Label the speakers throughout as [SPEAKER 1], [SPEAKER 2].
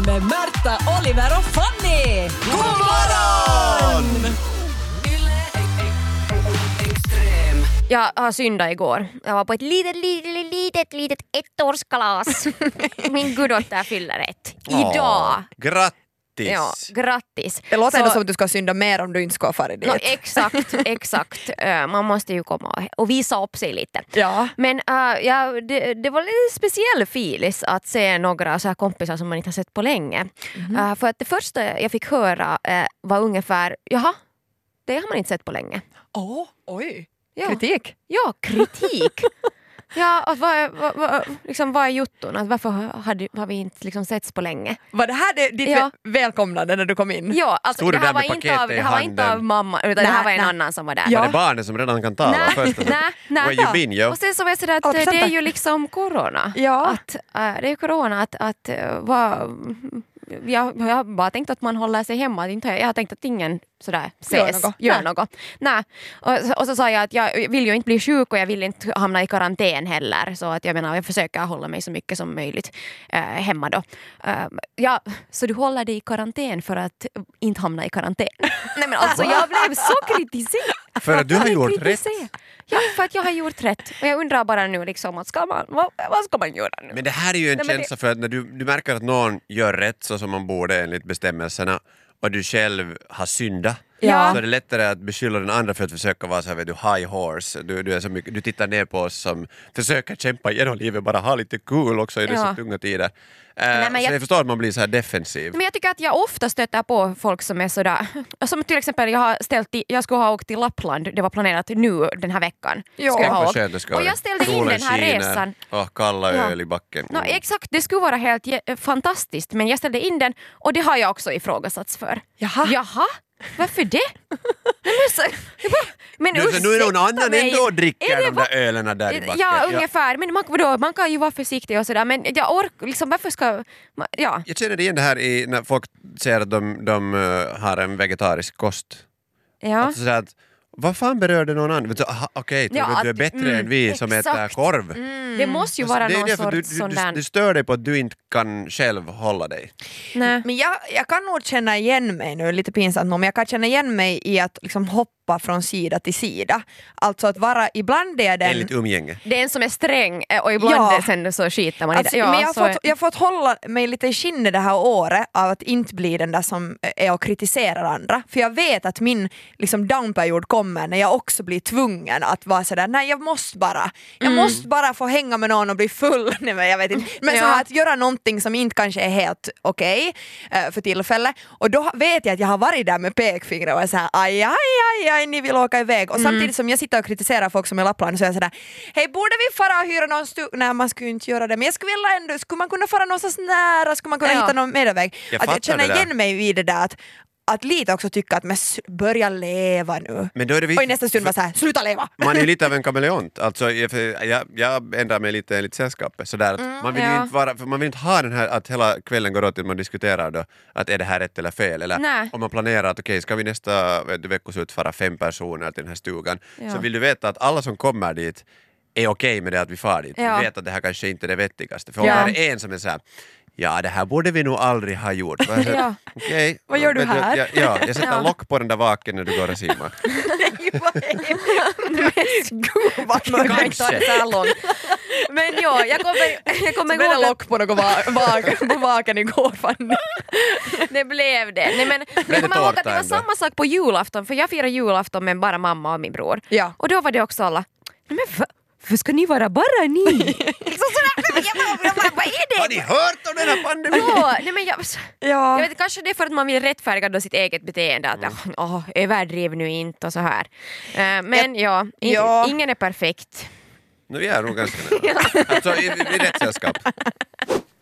[SPEAKER 1] Morgonpodden med Märta, Oliver och Fanny! God morgon!
[SPEAKER 2] Jag har syndat igår. Jag var på ett litet, litet, litet, litet ettårskalas. Min guddotter fyller ett. Idag.
[SPEAKER 3] Åh, grattis!
[SPEAKER 2] Ja, grattis.
[SPEAKER 4] Det låter
[SPEAKER 2] Så-
[SPEAKER 4] ändå som att du ska synda mer om du inte ska ha farit dit.
[SPEAKER 2] No, exakt, exakt. Man måste ju komma och visa upp sig lite.
[SPEAKER 4] Ja.
[SPEAKER 2] Men uh, ja, det, det var lite speciell filis att se några så här kompisar som man inte har sett på länge.
[SPEAKER 4] Mhm.
[SPEAKER 2] Eh, för att det första jag fick höra var ungefär, jaha, det har man inte sett på länge.
[SPEAKER 4] Åh, oj.
[SPEAKER 2] Ja.
[SPEAKER 4] Kritik.
[SPEAKER 2] Ja, kritik. ja, att vad, är- vad, vad, liksom, vad är jotton? Att varför har, har vi inte liksom setts på länge?
[SPEAKER 4] Var det här det, ditt
[SPEAKER 2] Ja.
[SPEAKER 4] välkomnande när du kom in?
[SPEAKER 2] Ja, alltså,
[SPEAKER 3] Stod
[SPEAKER 2] det här var inte av, det här var inte av mamma utan det
[SPEAKER 4] Nej,
[SPEAKER 2] här var en
[SPEAKER 4] nej.
[SPEAKER 2] annan som var där.
[SPEAKER 4] Ja.
[SPEAKER 3] Var det barnet som redan kan tala
[SPEAKER 2] Nej,
[SPEAKER 3] först?
[SPEAKER 2] nej, nej.
[SPEAKER 3] Where you been, yo?
[SPEAKER 2] Och sen så var jag sådär att eh, det är ju liksom corona.
[SPEAKER 4] Ja.
[SPEAKER 2] Att, eh, det är corona att, att eh, vad, jag, jag har bara tänkt att man håller sig hemma. Inte, jag har tänkt att ingen sådär
[SPEAKER 4] Gör
[SPEAKER 2] ses.
[SPEAKER 4] något.
[SPEAKER 2] Gör
[SPEAKER 4] Nej.
[SPEAKER 2] något. Nej. Och, så- och så sa jag att jag vill ju inte bli sjuk och jag vill inte hamna i karantän heller. Så att jag menar, jag försöker hålla mig så mycket som möjligt eh, hemma då. Eh, ja, så du håller dig i karantän för att inte hamna i karantän? Nej men alltså jag blev så kritiserad.
[SPEAKER 3] För att du har gjort rätt.
[SPEAKER 2] Ja, för att jag har gjort rätt. Och jag undrar bara nu liksom, att ska man, vad, vad ska man göra nu?
[SPEAKER 3] Men det här är ju en
[SPEAKER 2] Nej, men det-
[SPEAKER 3] känsla för att när du, du märker att någon gör rätt så som man borde enligt bestämmelserna och du själv har syndat
[SPEAKER 4] Ja.
[SPEAKER 3] så är det lättare att beskylla den andra för att försöka vara så här, vet du, high horse. Du, du, är så mycket, du tittar ner på oss som försöker kämpa igenom livet, bara ha lite kul också i dessa
[SPEAKER 2] Ja.
[SPEAKER 3] tunga tider. Eh,
[SPEAKER 2] men
[SPEAKER 3] så
[SPEAKER 2] jag-
[SPEAKER 3] jag förstår att man blir så här defensiv.
[SPEAKER 2] Men jag tycker att jag ofta stöter på folk som är sådär, som till exempel jag har ställt i, jag skulle ha åkt till Lappland, det var planerat nu den här veckan.
[SPEAKER 4] Ja.
[SPEAKER 2] Skulle jag ha åkt.
[SPEAKER 3] skönt det ska
[SPEAKER 2] Och jag ställde in den här
[SPEAKER 3] skiner
[SPEAKER 2] resan.
[SPEAKER 3] Och kalla
[SPEAKER 2] Ja.
[SPEAKER 3] öl i backen.
[SPEAKER 2] No,
[SPEAKER 3] Mm.
[SPEAKER 2] exakt, det skulle vara helt fantastiskt men jag ställde in den och det har jag också ifrågasatts för.
[SPEAKER 4] Jaha.
[SPEAKER 2] Jaha? Varför det? Men så, men
[SPEAKER 3] Nu, så nu är någon
[SPEAKER 2] ursäkta
[SPEAKER 3] annan
[SPEAKER 2] mig.
[SPEAKER 3] ändå och dricker
[SPEAKER 2] det
[SPEAKER 3] de där ölerna där i backen.
[SPEAKER 2] Ja, ungefär. Men man, vadå, man kan ju vara försiktig och sådär men jag orkar, liksom, varför ska... Ja.
[SPEAKER 3] Jag känner igen det här i, när folk säger att de, de eh, har en vegetarisk kost.
[SPEAKER 2] ja.
[SPEAKER 3] Alltså så att, vad fan berör det någon annan? Okej, tror
[SPEAKER 2] Ja,
[SPEAKER 3] du är bättre
[SPEAKER 2] mm,
[SPEAKER 3] än vi som äter
[SPEAKER 2] exakt.
[SPEAKER 3] korv?
[SPEAKER 2] Det måste ju
[SPEAKER 3] Alltså,
[SPEAKER 2] vara
[SPEAKER 3] det är
[SPEAKER 2] någon sorts
[SPEAKER 3] du,
[SPEAKER 2] sån där...
[SPEAKER 3] du, du stör dig på att du inte kan själv hålla dig.
[SPEAKER 2] Nej.
[SPEAKER 4] Men jag, jag kan nog känna igen mig nu, lite pinsamt nog, men jag kan känna igen mig i att liksom hoppa från sida till sida. Alltså att vara, ibland är den...
[SPEAKER 3] Enligt umgänge.
[SPEAKER 2] Det är en som är sträng eh, och ibland
[SPEAKER 4] Ja.
[SPEAKER 2] är sen så skiter man i
[SPEAKER 4] Alltså,
[SPEAKER 2] det. Ja,
[SPEAKER 4] men jag har,
[SPEAKER 2] så-
[SPEAKER 4] fått, jag har fått hålla mig lite i skinnet det här året av att inte bli den där som är och kritiserar andra. För jag vet att min liksom, downperiod kommer när jag också blir tvungen att vara sådär, nej jag måste bara, jag måste bara få hänga med någon och bli full. nej, men jag vet inte. Men så
[SPEAKER 2] Ja.
[SPEAKER 4] här, att göra någonting som inte kanske är helt okej eh, för tillfället. Och då vet jag att jag har varit där med pekfingret och är såhär, aj, aj, aj, aj, ni vill åka iväg. Och samtidigt som jag sitter och kritiserar folk som är i Lappland så är jag sådär, hej borde vi fara och hyra någon stuga? Nej man skulle inte göra det, men jag skulle vilja ändå, skulle man kunna fara någonstans nära, skulle man kunna
[SPEAKER 2] Ja.
[SPEAKER 4] hitta någon medelväg?
[SPEAKER 3] Jag
[SPEAKER 4] att jag känner igen mig i det där att att lite också tycka att men börja leva nu.
[SPEAKER 3] Men då är det
[SPEAKER 4] Och i
[SPEAKER 3] viktigt,
[SPEAKER 4] nästa stund vara såhär, sluta leva!
[SPEAKER 3] man är ju lite av en kameleont. Alltså, jag, jag, ändrar mig lite enligt sällskapet. Sådär att man, vill
[SPEAKER 2] ja.
[SPEAKER 3] inte vara, man vill inte ha den här att hela kvällen går åt till att man diskuterar då, att är det här rätt eller fel. Eller
[SPEAKER 2] Nej.
[SPEAKER 3] om man planerar att okej, ska vi nästa veckoslut fara fem personer till den här stugan,
[SPEAKER 2] Ja.
[SPEAKER 3] så vill du veta att alla som kommer dit är okej med det att vi far dit.
[SPEAKER 2] Ja.
[SPEAKER 3] Vi vet att det här kanske inte är det vettigaste. För om
[SPEAKER 2] Ja.
[SPEAKER 3] det är en som är såhär Ja, det här borde vi nog aldrig ha gjort. Så jag
[SPEAKER 2] Ja.
[SPEAKER 3] Okej,
[SPEAKER 4] Vad gör du här?
[SPEAKER 3] Ja, ja, jag sätter
[SPEAKER 2] Ja.
[SPEAKER 3] lock på den där vaken när du går och simmar.
[SPEAKER 4] Gud vad
[SPEAKER 2] Man kan ta det så långt. Men ja, jag kommer, jag kommer ihåg
[SPEAKER 4] lock på något va- va- på vaken igår Fanny.
[SPEAKER 2] det blev det. Nej, men, jag
[SPEAKER 3] det
[SPEAKER 2] kommer ihåg att det var
[SPEAKER 3] ändå?
[SPEAKER 2] samma sak på julafton, för jag firar julafton med bara mamma och min bror.
[SPEAKER 4] Ja.
[SPEAKER 2] Och då var det också alla, "Nej, men va? Varför ska ni vara bara ni? liksom sådär, jag bara, vad är det?
[SPEAKER 3] Har ni hört om den här pandemin?
[SPEAKER 2] Ja, nej, men jag,
[SPEAKER 4] Ja.
[SPEAKER 2] jag vet, kanske det är för att man vill rättfärdiga då sitt eget beteende. Att, åh, överdriv nu inte och så här. Eh, men ja, in,
[SPEAKER 4] Ja.
[SPEAKER 2] ingen är perfekt.
[SPEAKER 3] Nu är jag nog ganska nära. Alltså i, i rätt sällskap.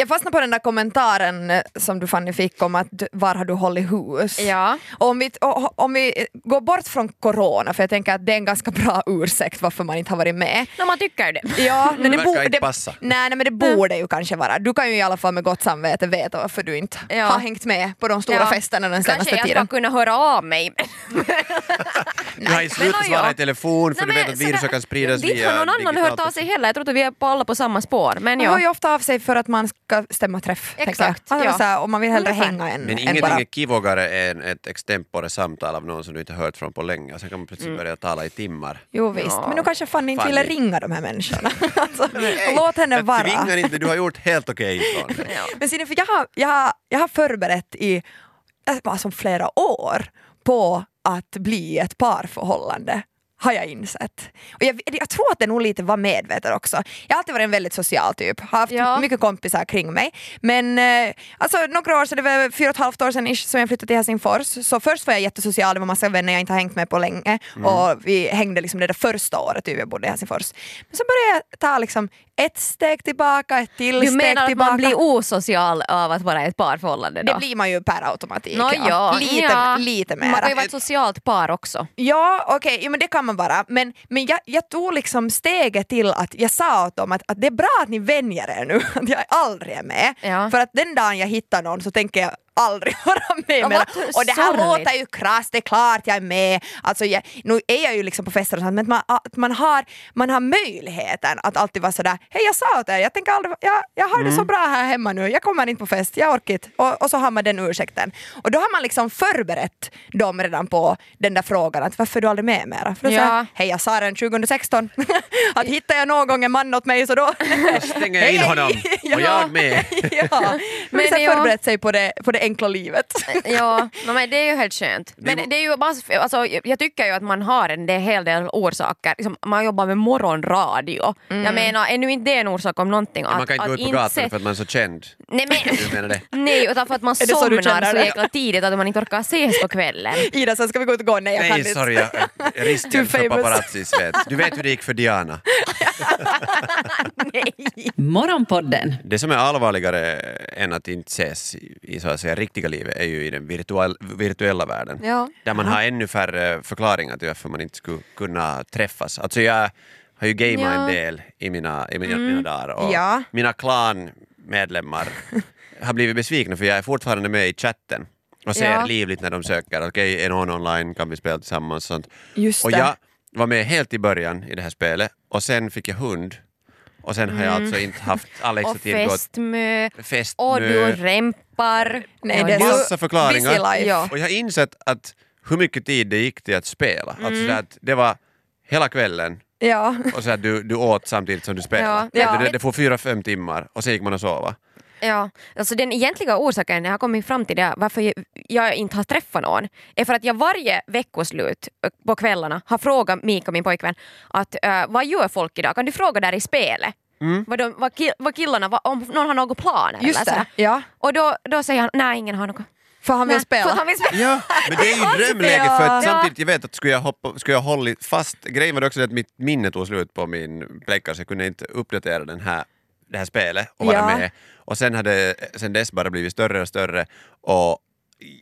[SPEAKER 4] Jag fastnade på den där kommentaren eh, som du Fanny fick om att var har du hållit hus?
[SPEAKER 2] Ja.
[SPEAKER 4] Och om, vi, och, om vi går bort från corona, för jag tänker att det är en ganska bra ursäkt varför man inte har varit med.
[SPEAKER 2] No, man tycker det.
[SPEAKER 4] Ja, men det,
[SPEAKER 3] verkar inte
[SPEAKER 4] det,
[SPEAKER 3] passa.
[SPEAKER 4] nej, nej, men det borde ju kanske vara. Du kan ju i alla fall med gott samvete veta varför du inte
[SPEAKER 2] Ja.
[SPEAKER 4] har hängt med på de stora
[SPEAKER 2] Ja.
[SPEAKER 4] festerna den senaste
[SPEAKER 2] Kanske jag ska
[SPEAKER 4] tiden.
[SPEAKER 2] kunna höra av mig.
[SPEAKER 3] Du har ju slutat svara i telefon för
[SPEAKER 2] Nej,
[SPEAKER 3] du vet att viruset kan spridas
[SPEAKER 2] Inte
[SPEAKER 3] via
[SPEAKER 2] har någon annan
[SPEAKER 3] digitalt
[SPEAKER 2] hört av sig heller. Jag tror att vi är på alla på samma spår. Men
[SPEAKER 4] Man hör ju ofta av sig för att man ska ska stämma träff.
[SPEAKER 2] Exakt,
[SPEAKER 4] jag. Alltså,
[SPEAKER 2] ja.
[SPEAKER 4] så här, och man vill hellre hänga än,
[SPEAKER 3] Men
[SPEAKER 4] än
[SPEAKER 3] ingenting
[SPEAKER 4] bara...
[SPEAKER 3] är kivogare än ett extempore samtal av någon som du inte hört från på länge. Och sen kan man plötsligt börja tala i timmar.
[SPEAKER 4] Jo visst,
[SPEAKER 2] Ja.
[SPEAKER 4] men nu kanske Fanny inte ville ringa de här människorna. alltså, låt henne
[SPEAKER 3] Jag
[SPEAKER 4] vara.
[SPEAKER 3] tvingar inte, du har gjort helt okej ifrån.
[SPEAKER 4] Men ser ni, för jag, har, jag, har, jag har förberett i alltså, flera år på att bli ett parförhållande har jag insett. Och jag, jag tror att det nog lite var medvetet också. Jag har alltid varit en väldigt social typ, har haft
[SPEAKER 2] Ja.
[SPEAKER 4] mycket kompisar kring mig. Men eh, alltså, några år sedan, det var fyra och ett halvt år sedan ish, som jag flyttade till Helsingfors. Så först var jag jättesocial, det var massa vänner jag inte har hängt med på länge. Och vi hängde liksom det där första året typ, jag bodde i Helsingfors. Men så började jag ta liksom ett steg tillbaka, ett till
[SPEAKER 2] Du
[SPEAKER 4] steg
[SPEAKER 2] menar att
[SPEAKER 4] tillbaka.
[SPEAKER 2] man blir osocial av att vara i ett parförhållande då?
[SPEAKER 4] Det blir man ju per automatik.
[SPEAKER 2] Nå, ja.
[SPEAKER 4] Lite,
[SPEAKER 2] ja.
[SPEAKER 4] lite
[SPEAKER 2] Man kan ju vara ett socialt par också.
[SPEAKER 4] Ja, okej, jo, men det kan man vara. Men, men jag, jag tog liksom steget till att jag sa åt dem att, att det är bra att ni vänjer er nu, att jag aldrig är med.
[SPEAKER 2] Ja.
[SPEAKER 4] För att den dagen jag hittar någon så tänker jag aldrig vara med mera.
[SPEAKER 2] vad
[SPEAKER 4] Och det här
[SPEAKER 2] sorgligt.
[SPEAKER 4] låter ju krasst, det är klart jag är med. Alltså jag, nu är jag ju liksom på fester och sånt men att man, att man, har, man har möjligheten att alltid vara sådär, hej jag sa åt er, jag, tänker aldrig, jag, jag har det så bra här hemma nu, jag kommer inte på fest, jag orkar inte. Och, och så har man den ursäkten. Och då har man liksom förberett dem redan på den där frågan att varför är du aldrig med mera? För då
[SPEAKER 2] Ja.
[SPEAKER 4] säger hej jag sa den 2016, att hittar jag någon gång en man åt mig så då
[SPEAKER 3] Stänger jag in honom och jag med.
[SPEAKER 4] ja, men så
[SPEAKER 2] ja.
[SPEAKER 4] förberett sig på det, på det enkla livet.
[SPEAKER 2] Ja, no, men det är ju helt skönt. Men det är ju bara, alltså, jag tycker ju att man har en hel del orsaker. Liksom, man jobbar med morgonradio. Jag menar, är nu inte det en orsak om någonting?
[SPEAKER 3] Man kan inte gå ut på gatan
[SPEAKER 2] se-
[SPEAKER 3] för att man är så känd.
[SPEAKER 2] Nej, men,
[SPEAKER 3] Du menar det?
[SPEAKER 2] nej, utan för att man
[SPEAKER 4] Är det så du
[SPEAKER 2] somnar
[SPEAKER 4] känner
[SPEAKER 2] så jäkla tidigt att man inte orkar ses på kvällen.
[SPEAKER 4] Ida, sen ska vi gå ut och gå. Nej, jag kan
[SPEAKER 3] Nej,
[SPEAKER 4] inte.
[SPEAKER 3] sorry. Jag, jag risken
[SPEAKER 4] Too
[SPEAKER 3] för
[SPEAKER 4] famous.
[SPEAKER 3] paparazzis vet. Du vet hur det gick för Diana.
[SPEAKER 1] Morgonpodden
[SPEAKER 3] Det som är allvarligare än att inte ses i, i så att säga riktiga livet är ju i den virtuell, virtuella världen.
[SPEAKER 2] Ja.
[SPEAKER 3] Där man har ännu färre förklaringar till varför man inte skulle kunna träffas. Alltså jag har ju gameat
[SPEAKER 2] Ja.
[SPEAKER 3] en del i mina, i mina, mina dagar och
[SPEAKER 4] Ja.
[SPEAKER 3] mina klanmedlemmar har blivit besvikna för jag är fortfarande med i chatten och ser
[SPEAKER 2] Ja.
[SPEAKER 3] livligt när de söker. Okej, är någon online? Kan vi spela tillsammans? Sånt.
[SPEAKER 4] Just
[SPEAKER 3] och
[SPEAKER 4] det.
[SPEAKER 3] jag var med helt i början i det här spelet och sen fick jag hund och sen har jag
[SPEAKER 4] Mm.
[SPEAKER 3] alltså inte haft all
[SPEAKER 2] Och
[SPEAKER 3] extra tid gått
[SPEAKER 2] festmö,
[SPEAKER 3] festmö.
[SPEAKER 2] och du rämpar.
[SPEAKER 4] Nej,
[SPEAKER 2] och
[SPEAKER 4] det är så-
[SPEAKER 3] Massa förklaringar.
[SPEAKER 2] Ja.
[SPEAKER 3] Och jag har insett att hur mycket tid det gick till att spela.
[SPEAKER 2] Mm.
[SPEAKER 3] Alltså så att det var hela kvällen
[SPEAKER 4] Ja.
[SPEAKER 3] och så att du, du åt samtidigt som du spelade.
[SPEAKER 2] Ja, ja.
[SPEAKER 3] Det, det får fyra, fem timmar och sen gick man och sova.
[SPEAKER 2] Ja, alltså den egentliga orsaken jag har kommit fram till det varför jag, jag inte har träffat någon är för att jag varje veckoslut på kvällarna har frågat Mika, min pojkvän, att uh, vad gör folk idag? Kan du fråga där i spelet? Vad, de, vad, ki- vad killarna, vad, om någon har några planer
[SPEAKER 4] Just
[SPEAKER 2] eller
[SPEAKER 4] det. Ja.
[SPEAKER 2] Och då, då säger han, nej ingen har något.
[SPEAKER 4] För han vill
[SPEAKER 2] Nej,
[SPEAKER 4] spela.
[SPEAKER 2] för han vill spela.
[SPEAKER 3] Ja, men det är ju
[SPEAKER 4] Alltid
[SPEAKER 3] drömläge
[SPEAKER 4] ja.
[SPEAKER 3] för att
[SPEAKER 2] Ja.
[SPEAKER 3] samtidigt, jag vet att skulle jag, hoppa, skulle jag hållit fast, grejen var också att mitt minne tog slut på min pläckare så jag kunde inte uppdatera den här, det här spelet och vara
[SPEAKER 4] Ja.
[SPEAKER 3] med. Och sen hade sen dess bara blivit större och större och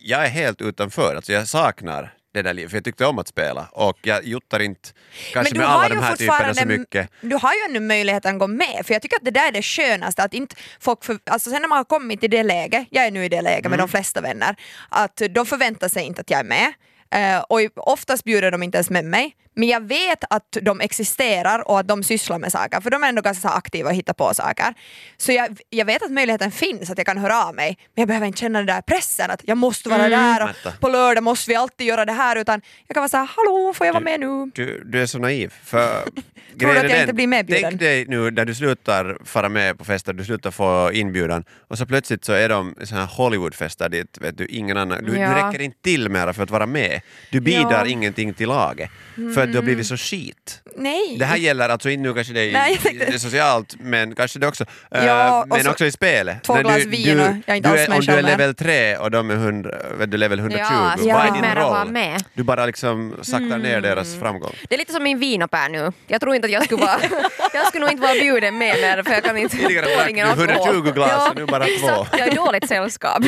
[SPEAKER 3] jag är helt utanför, alltså jag saknar det där livet, för jag tyckte om att spela och jag juttar inte kanske med alla de här typerna så mycket.
[SPEAKER 4] Du har ju ännu möjligheten att gå med, för jag tycker att det där är det skönaste. Att inte folk för, alltså sen när man har kommit i det läget, jag är nu i det läget
[SPEAKER 3] Mm.
[SPEAKER 4] med de flesta vänner, att de förväntar sig inte att jag är med. Eh, och oftast bjuder de inte ens med mig. Men jag vet att de existerar och att de sysslar med saker, för de är ändå ganska så aktiva och hittar på saker. Så jag, jag vet att möjligheten finns att jag kan höra av mig, men jag behöver inte känna den där pressen att jag måste vara där och på lördag måste vi alltid göra det här, utan jag kan vara såhär, hallå får jag vara med nu?
[SPEAKER 3] Du, du är så naiv. För
[SPEAKER 4] Tror du att jag
[SPEAKER 3] den,
[SPEAKER 4] inte blir medbjuden?
[SPEAKER 3] Tänk dig nu när du slutar fara med på fester, du slutar få inbjudan och så plötsligt så är de såna här Hollywoodfester dit vet du, ingen annan, du,
[SPEAKER 2] Ja.
[SPEAKER 3] du räcker inte till mera för att vara med. Du bidrar
[SPEAKER 4] Ja.
[SPEAKER 3] ingenting till laget för att du har blivit så skit.
[SPEAKER 4] Nej.
[SPEAKER 3] Det här gäller alltså inte nu kanske det
[SPEAKER 4] Nej,
[SPEAKER 3] är,
[SPEAKER 4] tänkte-
[SPEAKER 3] det är socialt men kanske det också. eh,
[SPEAKER 4] Ja, och
[SPEAKER 3] men
[SPEAKER 4] så
[SPEAKER 3] också i spelet.
[SPEAKER 4] två glas
[SPEAKER 3] du,
[SPEAKER 4] vin och jag är inte
[SPEAKER 3] du
[SPEAKER 4] alls
[SPEAKER 3] är, Om du är level 3 och de är 100, vet du, level 120,
[SPEAKER 2] Ja,
[SPEAKER 3] vad är din roll?
[SPEAKER 2] med.
[SPEAKER 3] Du bara liksom saktar ner deras framgång.
[SPEAKER 2] Det är lite som min vinopär nu. Jag tror inte att jag skulle vara... jag skulle nog inte vara bjuden med mer för jag kan inte... Får ingen alkohol.
[SPEAKER 3] 120 glas och nu bara två.
[SPEAKER 2] Exakt, jag är dåligt sällskap.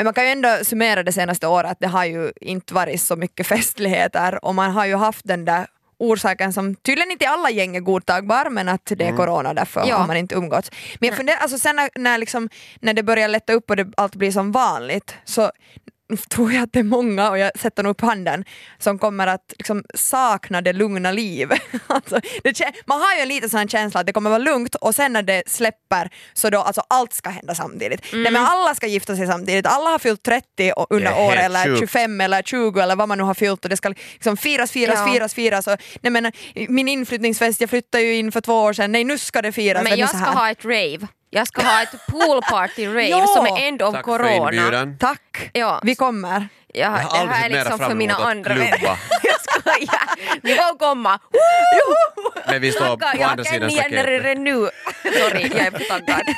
[SPEAKER 4] Men man kan ju ändå summera det senaste året att det har ju inte varit så mycket festligheter och man har ju haft den där orsaken som tydligen inte i alla gäng är godtagbar men att det är corona därför
[SPEAKER 2] Ja.
[SPEAKER 4] har man inte umgåtts. Men jag funderar, alltså sen när, när, liksom, när det börjar lätta upp och det, allt blir som vanligt så tror jag att det är många, och jag sätter nog upp handen, som kommer att liksom sakna det lugna livet. alltså, man har ju en liten sån känsla att det kommer vara lugnt och sen när det släpper så då alltså allt ska hända samtidigt. Nej, men alla ska gifta sig samtidigt, alla har fyllt 30 och- under året eller
[SPEAKER 3] sjukt.
[SPEAKER 4] 25 eller 20 eller vad man nu har fyllt och det ska liksom firas, firas,
[SPEAKER 2] Ja.
[SPEAKER 4] firas, firas. Och, nej, men, min inflyttningsfest, jag flyttade ju in för två år sedan, nej nu ska det firas.
[SPEAKER 2] Men jag ska ha ett rave. Jag ska ha ett poolparty-rave
[SPEAKER 4] Ja!
[SPEAKER 2] som är end of
[SPEAKER 3] Tack för
[SPEAKER 2] corona.
[SPEAKER 3] inbjudan.
[SPEAKER 4] Tack,
[SPEAKER 2] Ja.
[SPEAKER 4] vi kommer.
[SPEAKER 2] Ja,
[SPEAKER 3] Jag har
[SPEAKER 2] det här
[SPEAKER 3] aldrig
[SPEAKER 2] är liksom för mina andra
[SPEAKER 3] klubba.
[SPEAKER 2] jag skojar. Ni får komma.
[SPEAKER 3] Men vi står på andra
[SPEAKER 2] jag
[SPEAKER 3] sidan
[SPEAKER 2] känner igen
[SPEAKER 3] staketet.
[SPEAKER 2] er nu. Sorry, jag är taggad.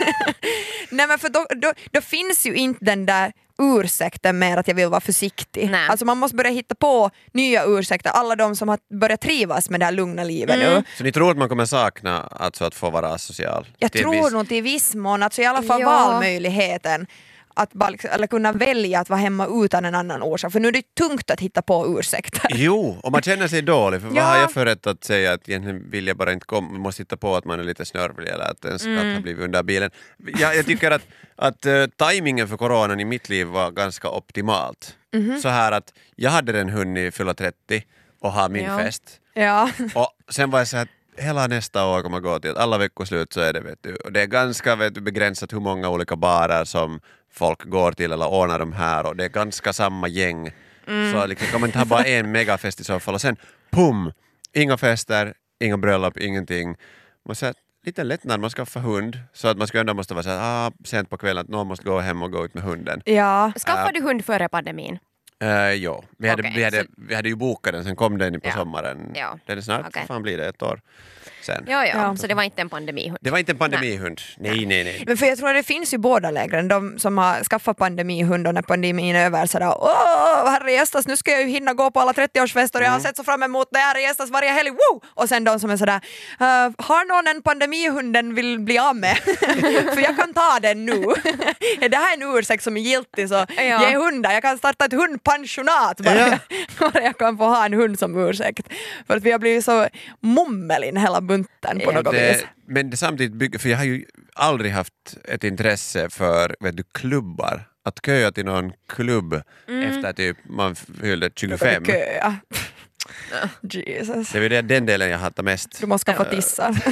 [SPEAKER 4] Nej men för då, då, då finns ju inte den där ursäkten med att jag vill vara försiktig.
[SPEAKER 2] Nej.
[SPEAKER 4] Alltså man måste börja hitta på nya ursäkter, alla de som har börjat trivas med det här lugna livet
[SPEAKER 2] Mm.
[SPEAKER 4] nu.
[SPEAKER 3] Så ni tror att man kommer sakna alltså att få vara asocial?
[SPEAKER 4] Jag
[SPEAKER 3] Till
[SPEAKER 4] tror
[SPEAKER 3] viss-
[SPEAKER 4] nog till viss mån, alltså i alla fall
[SPEAKER 2] Ja.
[SPEAKER 4] valmöjligheten att bara, liksom- eller kunna välja att vara hemma utan en annan orsak. För nu är det tungt att hitta på ursäkter.
[SPEAKER 3] Jo, och man känner sig dålig, för
[SPEAKER 4] Ja.
[SPEAKER 3] vad har jag för rätt att säga att egentligen vill jag bara inte komma, man måste hitta på att man är lite snörvlig eller att ens katt
[SPEAKER 2] Mm.
[SPEAKER 3] har blivit under bilen. Jag, jag tycker att, att uh, tajmingen för coronan i mitt liv var ganska optimalt.
[SPEAKER 2] Mhm.
[SPEAKER 3] Så här att jag hade den hunnit fylla 30 och ha min
[SPEAKER 2] Ja.
[SPEAKER 3] fest.
[SPEAKER 4] Ja.
[SPEAKER 3] Och sen var jag så här, hela nästa år kommer gå till att alla veckoslut så är det, vet du, och det är ganska vet du, begränsat hur många olika barer som folk går till eller ordnar de här och det är ganska samma gäng. Så liksom, kan man inte ha bara en megafest i så fall och sen pum, inga fester, inga bröllop, ingenting. Man säger, lite lättnad, man skaffar hund så att man ska ändå måste vara så här, ah, sent på kvällen att någon måste gå hem och gå ut med hunden.
[SPEAKER 4] ja.
[SPEAKER 2] Skaffade du hund före pandemin?
[SPEAKER 3] Uh, jo, vi hade,
[SPEAKER 2] Okej,
[SPEAKER 3] vi, hade,
[SPEAKER 2] så-
[SPEAKER 3] vi hade ju bokat den, sen kom den på
[SPEAKER 2] Ja.
[SPEAKER 3] sommaren.
[SPEAKER 2] Ja.
[SPEAKER 3] Den är snart, vad fan blir det, ett år sen.
[SPEAKER 2] Ja, ja,
[SPEAKER 4] Ja.
[SPEAKER 2] så det var inte en pandemihund.
[SPEAKER 3] Det var inte en pandemihund. Nej, nej, nej.
[SPEAKER 4] Men för jag tror att det finns ju båda lägren, de som har skaffat pandemihund och när pandemin är över sådär åh herre gästas nu ska jag ju hinna gå på alla 30-årsfester och jag har
[SPEAKER 3] Mm.
[SPEAKER 4] sett så fram emot det här gästas varje helg, woo! Och sen de som är sådär "Eh, har någon en pandemihund den vill bli av med? för jag kan ta den nu. är det här en ursäkt som är giltig så
[SPEAKER 2] Ja.
[SPEAKER 4] ge hundar, jag kan starta ett hundpensionat bara,
[SPEAKER 3] Ja.
[SPEAKER 4] bara jag kan få ha en hund som ursäkt. För att vi har blivit så mummelin hela bunten på något vis.
[SPEAKER 3] Det, men det samtidigt bygger, för jag har ju aldrig haft ett intresse för vet du, klubbar. Att köa till någon klubb efter typ man fyllde 25.
[SPEAKER 4] Köa. Jesus.
[SPEAKER 3] Det är det- den delen jag hatar mest.
[SPEAKER 4] Du måste skaffa tissar.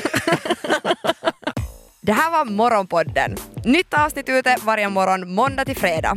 [SPEAKER 4] Det här var Morgonpodden. Nytt avsnitt ute varje morgon måndag till fredag.